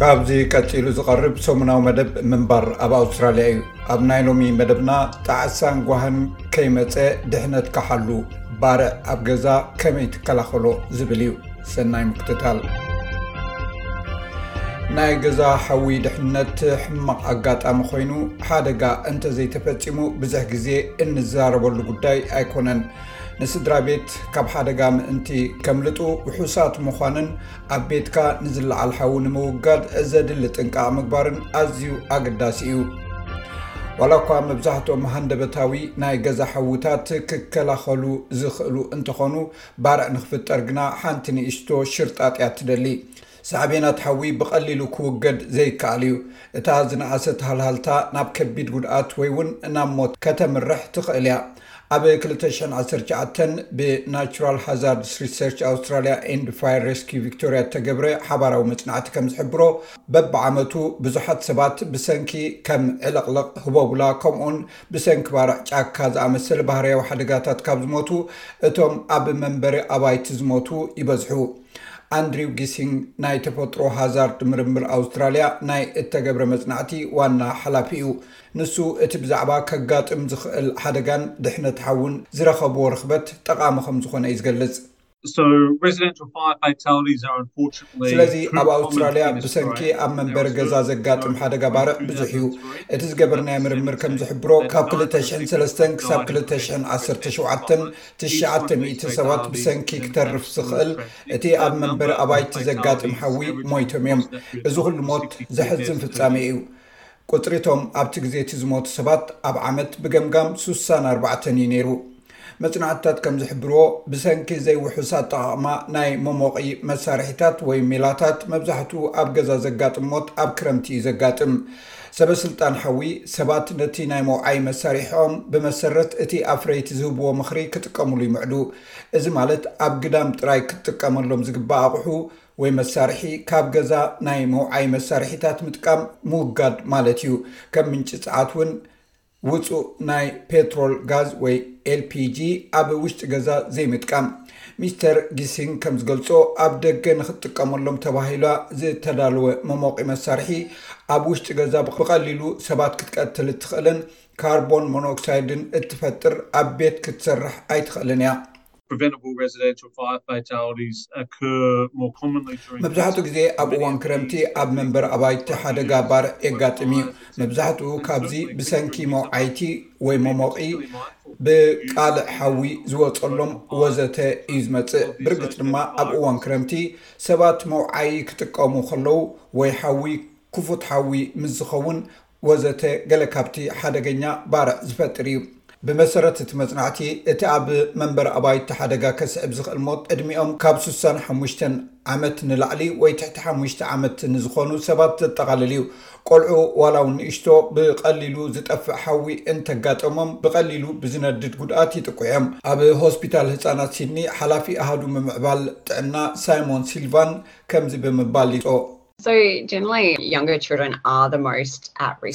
ካብዚ ቀፂሉ ዝቐርብ ሰሙናዊ መደብ ምንባር ኣብ ኣውስትራሊያ እዩ። ኣብ ናይ ሎሚ መደብና ጣዕሳን ጓህን ከይመፀ ድሕነትካ ሓሉ፣ ባርዕ ኣብ ገዛ ከመይ ትከላኸሎ ዝብል እዩ። ሰናይ ምክትታል። ናይ ገዛ ሓዊ ድሕነት ሕማቕ ኣጋጣሚ ኮይኑ ሓደጋ እንተዘይተፈፂሙ ብዝሕ ግዜ እንዘራረበሉ ጉዳይ ኣይኮነን። ንስድራ ቤት ካብ ሓደጋ ምእንቲ ከምልጡ ውሑሳት ምዃንን ኣብ ቤትካ ንዝለዓል ሓዊ ንምውጋድ ዘድሊ ጥንቃቕ ምግባርን ኣዝዩ ኣገዳሲ እዩ። ዋላ እኳ መብዛሕትኦም ሃንደበታዊ ናይ ገዛ ሓውታት ክከላኸሉ ዝኽእሉ እንተኾኑ ባርዕ ንኽፍጠር ግና ሓንቲ ንእሽቶ ሽርጣጥ እያ እትደሊ። ሳዕቤናት ሓዊ ብቐሊሉ ክውገድ ዘይከኣል እዩ። እታ ዝነኣሰት ሃልሃልታ ናብ ከቢድ ጉድኣት ወይ እውን ናብ ሞት ከተምርሕ ትኽእል እያ። ኣብ ክልተ ሽሕን ዓሰርተ ትሽዓተን ብናቹራል ሃዛርድስ ሪሰርች ኣውስትራልያ ኤንድ ፋየር ሬስኪው ቪክቶሪያ እተገብረ ሓባራዊ መጽናዕቲ ከም ዝሕብሮ፣ በብዓመቱ ብዙሓት ሰባት ብሰንኪ ከም ዕልቕልቕ፣ ህቦብላ፣ ከምኡውን ብሰንኪ ባርዕ ጫካ ዝኣመሰለ ባህርያዊ ሓደጋታት ካብ ዝሞቱ እቶም ኣብ መንበሪ ኣባይቲ ዝሞቱ ይበዝሑ። ኣንድሪው ጊሲንግ ናይ ተፈጥሮ ሃዛርድ ምርምር ኣውስትራልያ ናይ እተገብረ መጽናዕቲ ዋና ሓላፊ እዩ። ንሱ እቲ ብዛዕባ ከጋጥም ዝኽእል ሓደጋን ድሕነት ሓውን ዝረኸብዎ ርኽበት ጠቓሚ ከም ዝዀነ እዩ ዝገልጽ። ስለዚ ኣብ ኣውስትራልያ ብሰንኪ ኣብ መንበሪ ገዛ ዘጋጥም ሓደጋ ባርዕ ብዙሕ እዩ። እቲ ዝገበርናዮ ምርምር ከም ዝሕብሮ ካብ 2003 ክሳብ 2017 ትሽዓተ ሚእቲ ሰባት ብሰንኪ ክተርፍ ዝኽእል እቲ ኣብ መንበሪ ኣባይቲ ዘጋጥም ሓዊ ሞይቶም እዮም። እዚ ዅሉ ሞት ዘሕዝን ፍጻሜ እዩ። ቁጽሪ እቶም ኣብቲ ግዜ እቲ ዝሞቱ ሰባት ኣብ ዓመት ብገምጋም ስሳን ኣርባዕተን እዩ ነይሩ። መጽናዕትታት ከም ዝሕብርዎ፣ ብሰንኪ ዘይውሑስ ኣጠቓቕማ ናይ መሞቒ መሳርሒታት ወይ ሜላታት፣ መብዛሕትኡ ኣብ ገዛ ዘጋጥም ሞት ኣብ ክረምቲ እዩ ዘጋጥም። ሰበስልጣን ሓዊ፣ ሰባት ነቲ ናይ መውዓዪ መሳርሒኦም ብመሰረት እቲ ኣፍረይቲ ዝህብዎ ምኽሪ ክጥቀሙሉ ይምዕዱ፣ እዚ ማለት ኣብ ግዳም ጥራይ ክትጥቀመሎም ዝግባእ ኣቕሑ፣ ወይ መሳርሒ ካብ ገዛ ናይ መውዓዪ መሳርሒታት ምጥቃም ምውጋድ ማለት እዩ። ከም ምንጪ ጸዓት እውን ውጹእ ናይ ፔትሮል፣ ጋዝ ወይ ኤልፒጂ ኣብ ውሽጢ ገዛ ዘይምጥቃም። ሚስተር ጊሲንግ ከም ዝገልጾ፣ ኣብ ደገ ንኽትጥቀመሎም ተባሂላ ዝተዳለወ መሞቒ መሳርሒ ኣብ ውሽጢ ገዛ ብቐሊሉ ሰባት ክትቀትል እትኽእልን ካርቦን ሞኖክሳይድን እትፈጥር ኣብ ቤት ክትሰርሕ ኣይትኽእልን እያ። መብዛሕትኡ ግዜ ኣብ እዋን ክረምቲ ኣብ መንበሪ ኣባይቲ ሓደጋ ባርዕ የጋጥም እዩ። መብዛሕትኡ ካብዚ ብሰንኪ መውዓይቲ ወይ መሞቒ ብቃልዕ ሓዊ ዝወጸሎም ወዘተ እዩ ዝመጽእ። ብርግጽ ድማ ኣብ እዋን ክረምቲ ሰባት መውዓዪ ክጥቀሙ ከለዉ ወይ ሓዊ ክፉት ሓዊ ምስ ዝኸውን፣ ወዘተ ገለ ካብቲ ሓደገኛ ባርዕ ዝፈጥር እዩ። ብመሰረት እቲ መጽናዕቲ፣ እቲ ኣብ መንበሪ ኣባይቲ ሓደጋ ከስዕብ ዝኽእል ሞት ዕድሚኦም ካብ ስሳን ሓሙሽተን ዓመት ንላዕሊ ወይ ትሕቲ ሓሙሽተ ዓመት ንዝኾኑ ሰባት ዘጠቓልል እዩ። ቆልዑ ዋላ እውን ንእሽቶ ብቐሊሉ ዝጠፍእ ሓዊ እንተጋጠሞም ብቐሊሉ ብዝነድድ ጉድኣት ይጥቅዑ እዮም። ኣብ ሆስፒታል ህጻናት ሲድኒ ሓላፊ ኣሃዱ ምምዕባል ጥዕና ሳይሞን ሲልቫን ከምዚ ብምባል ይገልጾ፣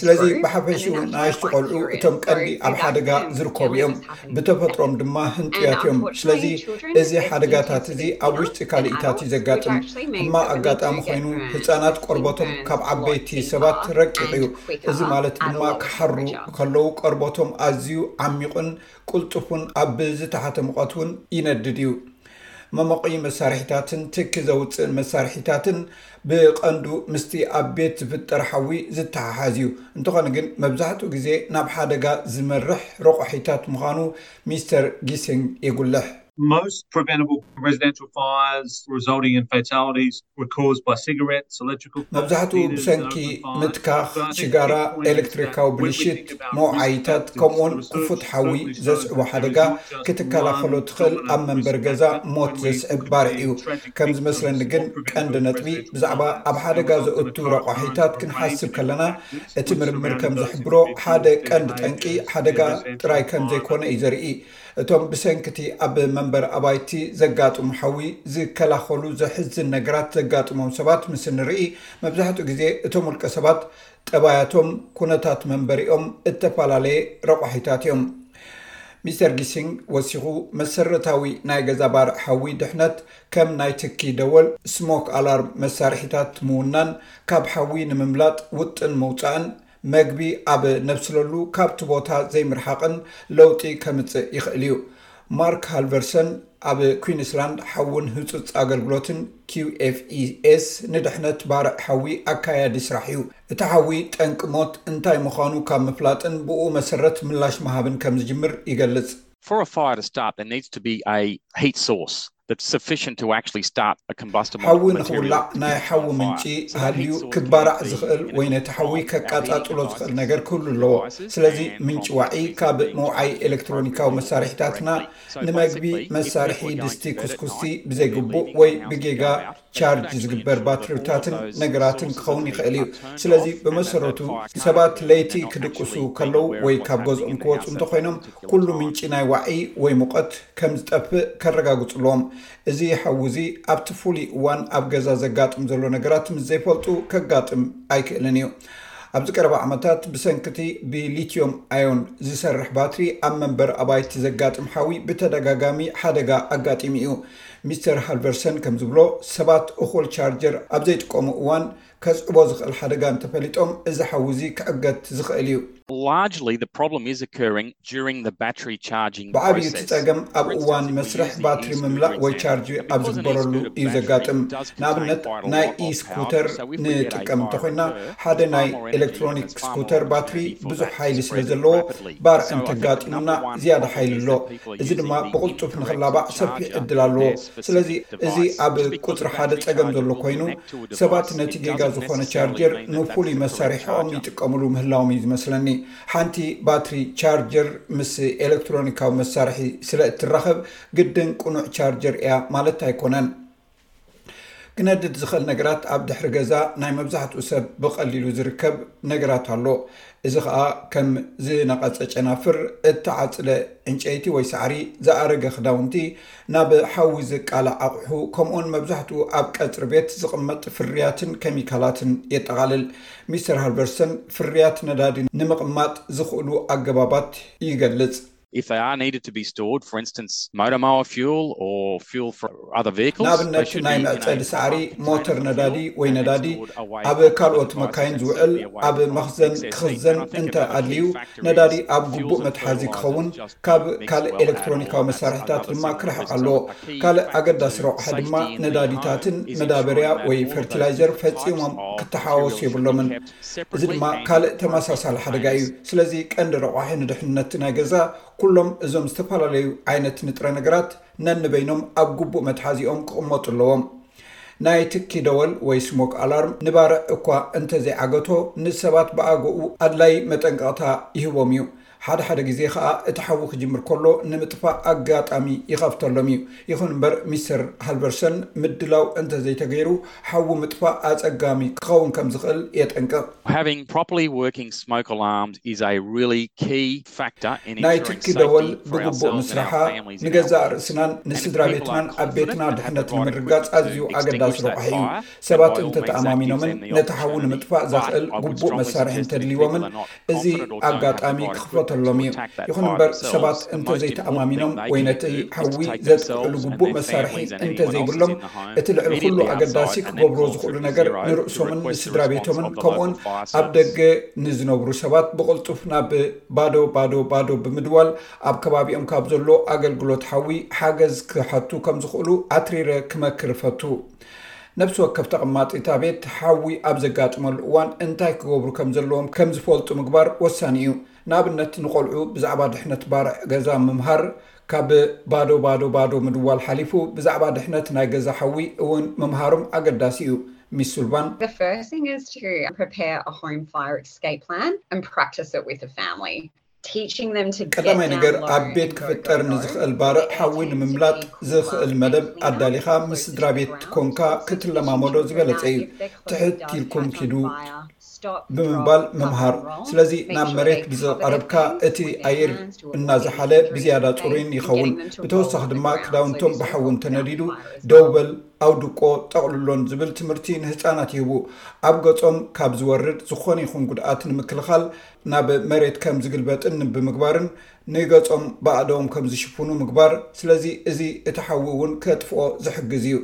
ስለዚ ብሓፈሽኡ ንኣሽቱ ቆልዑ እቶም ቀንዲ ኣብ ሓደጋ ዝርከቡ እዮም ብተፈጥሮም ድማ ህንጡያት እዮም ስለዚ እዚ ሓደጋታት እዚ ኣብ ውሽጢ ካልኢታት እዩ ዘጋጥም እማ ኣጋጣሚ ኮይኑ ህፃናት ቆርቦቶም ካብ ዓበይቲ ሰባት ረቂቅ እዩ እዚ ማለት ድማ ክሓሩ ከለዉ ቆርቦቶም ኣዝዩ ዓሚቁን ቁልጡፉን ኣብ ዝተሓተ ምቀት እውን ይነድድ እዩ መመቕዪ መሳርሒታትን ትኪ ዘውጽእን መሳርሒታትን ብቐንዱ ምስቲ ኣብ ቤት ዝፍጠር ሓዊ ዝተሓሓዝ እዩ፣ እንተኾነ ግን መብዛሕትኡ ግዜ ናብ ሓደጋ ዝመርሕ ረቋሒታት ምዃኑ ሚስተር ጊሲንግ የጉልሕ። መብዛሕትኡ ብሰንኪ ምትካኽ ሽጋራ ኤሌክትሪካዊ ብልሽት መውዓይታት ከምኡውን ክፉት ሓዊ ዘስዕቦ ሓደጋ ክትከላኸሎ ትኽእል ኣብ መንበሪ ገዛ ሞት ዘስዕብ ባርዕ እዩ ከም ዝመስለኒ ግን ቀንዲ ነጥቢ ብዛዕባ ኣብ ሓደጋ ዘእቱ ረቋሒታት ክንሓስብ ከለና እቲ ምርምር ከም ዝሕብሮ ሓደ ቀንዲ ጠንቂ ሓደጋ ጥራይ ከም ዘይኮነ እዩ ዘርኢ እቶም ብሰንኪ'ቲ ኣብ መንበሪ ኣባይቲ ዘጋጥሙ ሓዊ ዝከላኸሉ ዘሕዝን ነገራት ዘጋጥሞም ሰባት ምስ እንርኢ፣ መብዛሕትኡ ግዜ እቶም ውልቀሰባት ጠባያቶም፣ ኩነታት መንበሪኦም እተፈላለየ ረቋሒታት እዮም። ሚስተር ጊሲንግ ወሲኹ፣ መሰረታዊ ናይ ገዛ ባርዕ ሓዊ ድሕነት፣ ከም ናይ ትኪ ደወል፣ ስሞክ ኣላርም፣ መሳርሒታት ምውናን፣ ካብ ሓዊ ንምምላጥ ውጥን ምውጻእን መግቢ ኣብ ነብስለሉ ካብቲ ቦታ ዘይምርሓቕን ለውጢ ከምጽእ ይኽእል እዩ። ማርክ ሃልቨርሰን ኣብ ኲንስላንድ ሓውን ህጹጽ ኣገልግሎትን፣ QFES፣ ንድሕነት ባርዕ ሓዊ ኣካያዲ ስራሕ እዩ። እቲ ሓዊ ጠንቂ ሞት እንታይ ምዃኑ ካብ ምፍላጥን ብእኡ መሰረት ምላሽ ምሃብን ከም ዝጅምር ይገልጽ። For a fire to start there needs to be a heat source. ሓዊ ንኽውላዕ ናይ ሓዊ ምንጪ ሃልዩ ክባራዕ ዝኽእል ወይ ነቲ ሓዊ ከቃጻጽሎ ዝኽእል ነገር ክህሉ ኣለዎ። ስለዚ ምንጪ ዋዒ ካብ መውዓዪ ኤለክትሮኒካዊ መሳርሒታትና ንመግቢ መሳርሒ ድስቲ ኩስኩስቲ ብዘይግቡእ ወይ ብጌጋ ቻርጅ ዝግበር ባትሪታትን ነገራትን ክኸውን ይኽእል እዩ። ስለዚ ብመሰረቱ ሰባት ለይቲ ክድቅሱ ከለዉ ወይ ካብ ገዝኦም ክወጹ እንተኾይኖም ኩሉ ምንጪ ናይ ዋዒ ወይ ሙቐት ከም ዝጠፍእ ከረጋግጹ ኣለዎም። እዚ ሓዊ እዚ ኣብቲ ፍሉይ እዋን ኣብ ገዛ ዘጋጥም ዘሎ ነገራት ምስ ዘይፈልጡ ከጋጥም ኣይክእልን እዩ። ኣብዚ ቀረባ ዓመታት ብሰንኪ እቲ ብሊትዮም ኣዮን ዝሰርሕ ባትሪ ኣብ መንበሪ ኣባይቲ ዘጋጥም ሓዊ ብተደጋጋሚ ሓደጋ ኣጋጢሙ እዩ። ሚስተር ሃልቨርሰን ከም ዝብሎ፣ ሰባት እኹል ቻርጀር ኣብ ዘይጥቀሙ እዋን ከስዕቦ ዝኽእል ሓደጋ እንተፈሊጦም እዚ ሓዊ እዚ ክዕገት ዝኽእል እዩ። Largely, the problem is occurring during the battery charging process. ብዓብዩ እቲ ጸገም ኣብ እዋን መስርሕ ባትሪ ምምላእ ወይ ቻርጅ ኣብ ዝግበረሉ እዩ ዘጋጥም። ንኣብነት ናይ ኢ-ስኩተር ንጥቀም እንተኾይንና፣ ሓደ ናይ ኤለክትሮኒክ ስኩተር ባትሪ ብዙሕ ሓይሊ ስለ ዘለዎ ባርዕ እንተጋጢሙና ዝያዳ ሓይሊ ኣሎ። እዚ ድማ ብቕልጡፍ ንኽላባዕ ሰፊሕ ዕድል ኣለዎ። ስለዚ እዚ ኣብ ቁጽሪ ሓደ ጸገም ዘሎ ኮይኑ፣ ሰባት ነቲ ጌጋ ዝኾነ ቻርጀር ንፍሉይ መሳርሒኦም ይጥቀምሉ ምህላዎም እዩ ዝመስለኒ። ሓንቲ ባትሪ ቻርጀር ምስ ኤለክትሮኒካዊ መሳርሒ ስለእትራኸብ ግድን ቅኑዕ ቻርጀር እያ ማለት ኣይኮነን። ክነድድ ዝኽእል ነገራት ኣብ ድሕሪ ገዛ ናይ መብዛሕትኡ ሰብ ብቀሊሉ ዝርከብ ነገራት ኣሎ እዚ ከዓ ከም ዝነቐፀ ጨናፍር እተዓፅለ ዕንጨይቲ ወይ ሳዕሪ ዝኣረገ ክዳውንቲ ናብ ሓዊ ዝቃላዕ ኣቑሑ ከምኡውን መብዛሕትኡ ኣብ ቀፅሪ ቤት ዝቕመጥ ፍርያትን ኬሚካላትን የጠቓልል ሚስተር ሃልቨርሰን ፍርያት ነዳዲ ንምቕማጥ ዝኽእሉ ኣገባባት ይገልፅ If they are needed to be stored, for instance, motor mower fuel or fuel for other vehicles, ንኣብነት ናይ መዕጸዲ ሳዕሪ፣ ሞተር ነዳዲ ወይ ነዳዲ ኣብ ካልኦት መካይን ዝውዕል ኣብ መኽዘን ክኽዘን እንተ ኣድልዩ፣ ነዳዲ ኣብ ግቡእ መትሓዚ ክኸውን፣ ካብ ካልእ ኤለክትሮኒካዊ መሳርሒታት ድማ ክርሕቕ ኣለዎ። ካልእ ኣገዳሲ ረቑሓ ድማ ነዳዲታትን መዳበርያ ወይ ፈርቲላይዘር ፈጺሞም ክተሓዋወሱ የብሎምን። እዚ ድማ ካልእ ተመሳሳሊ ሓደጋ እዩ። ስለዚ ቀንዲ ረቋሒ ንድሕንነት ናይ ገዛ ኩሎም እዞም ዝተፈላለዩ ዓይነት ንጥረ ነገራት ነንበይኖም ኣብ ግቡእ መትሓዚኦም ክቕመጡ ኣለዎም። ናይ ትኪ ደወል ወይ ስሞክ ኣላርም ንባርዕ እኳ እንተዘይዓገቶ ንሰባት ብኣገኡ ኣድላዪ መጠንቀቕታ ይህቦም እዩ። ሓደ ሓደ ግዜ ኸኣ እቲ ሓዊ ክጅምር ከሎ ንምጥፋእ ኣጋጣሚ ይኸፍተሎም እዩ። ይኹን እምበር ሚስተር ሃልቨርሰን ምድላው እንተ ዘይተገይሩ ሓዊ ምጥፋእ ኣጸጋሚ ክኸውን ከም ዝኽእል የጠንቅቕ። ናይ ትኪ ደወል ብግቡእ ምስራሓ ንገዛእ ርእስናን ንስድራ ቤትናን ኣብ ቤትና ድሕነት ንምርግጋጽ ኣዝዩ ኣገዳሲ ረቋሒ እዩ። ሰባት እንተተኣማሚኖምን ነቲ ሓዊ ንምጥፋእ ዘኽእል ግቡእ መሳርሒ እንተድልዎምን እዚ ኣጋጣሚ ክኽፈተሎም እዩ። ይኹን እምበር ሰባት እንተዘይተኣማሚኖም ወይ ነቲ ሓዊ ዘጥፍእሉ ግቡእ መሳርሒ እንተዘይብሎም እቲ ልዕሊ ኹሉ ኣገዳሲ ክገብርዎ ዝኽእሉ ነገር ንርእሶምን ንስድራ ቤቶምን ከምኡውን ኣብ ደገ ንዝነብሩ ሰባት ብቕልጡፍ ናብ ባዶ ባዶ ባዶ ብምድዋል ኣብ ከባቢኦም ካብ ዘሎ ኣገልግሎት ሓዊ ሓገዝ ክሓቱ ከም ዝኽእሉ ኣትሪረ ክመክር እፈቱ። ነብሲ ወከፍ ተቐማጢ እታ ቤት ሓዊ ኣብ ዘጋጥመሉ እዋን እንታይ ክገብሩ ከም ዘለዎም ከም ዝፈልጡ ምግባር ወሳኒ እዩ። ንኣብነት ንቆልዑ ብዛዕባ ድሕነት ባርዕ ገዛ ምምሃር ካብ ባዶ ባዶ ባዶ ምድዋል ሓሊፉ ብዛዕባ ድሕነት ናይ ገዛ ሓዊ እውን ምምሃሮም ኣገዳሲ እዩ። ሚስ ሱልቫን። The first thing is to prepare a home fire escape plan and practice it with the family. ቀዳማይ ነገር ኣብ ቤት ክፍጠር ንዝኽእል ባርዕ ሓዊ ንምምላጥ ዝኽእል መደብ ኣዳሊኻ ምስ ስድራቤት ኮንካ ክትለማመዶ ዝበለጸ እዩ። ትሕት ኢልኩም ኪዱ ብምባል ምምሃር። ስለዚ ናብ መሬት ብዝቐረብካ እቲ ኣየር እናዘሓለ ብዝያዳ ጽሩይን ይኸውን። ብተወሳኺ ድማ ክዳውንቶም ብሓዊ እንተነዲዱ ደው በል፣ ኣውድቆ፣ ጠቕልሎን ዝብል ትምህርቲ ንህጻናት ይህቡ። ኣብ ገጾም ካብ ዝወርድ ዝኾነ ይኹን ጉድኣት ንምክልኻል ናብ መሬት ከም ዝግልበጥን ብምግባርን ንገፆም ብኣእዳዎም ከም ዝሽፍኑ ምግባር፣ ስለዚ እዚ እቲ ሓዊ እውን ከጥፍኦ ዝሕግዝ እዩ።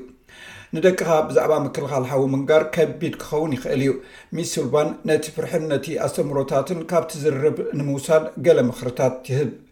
ንደቅኻ ብዛዕባ ምክልኻል ሓዊ ምንጋር ከቢድ ክኸውን ይኽእል እዩ። ሚስ ሱልቫን ነቲ ፍርሕን ነቲ ኣስተምህሮታትን ካብቲ ዝርርብ ንምውሳድ ገለ ምኽርታት ትህብ።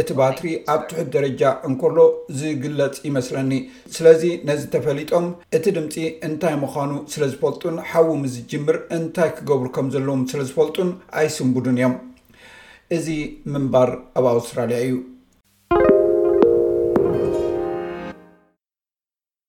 እቲ ባትሪ ኣብ ትሑት ደረጃ እንከሎ ዝግለጽ ይመስለኒ። ስለዚ ነዚ ተፈሊጦም እቲ ድምጺ እንታይ ምዃኑ ስለ ዝፈልጡን ሓዊ ምስ ዝጅምር እንታይ ክገብሩ ከም ዘለዎም ስለ ዝፈልጡን ኣይስንብዱን እዮም። እዚ ምንባር ኣብ ኣውስትራልያ እዩ።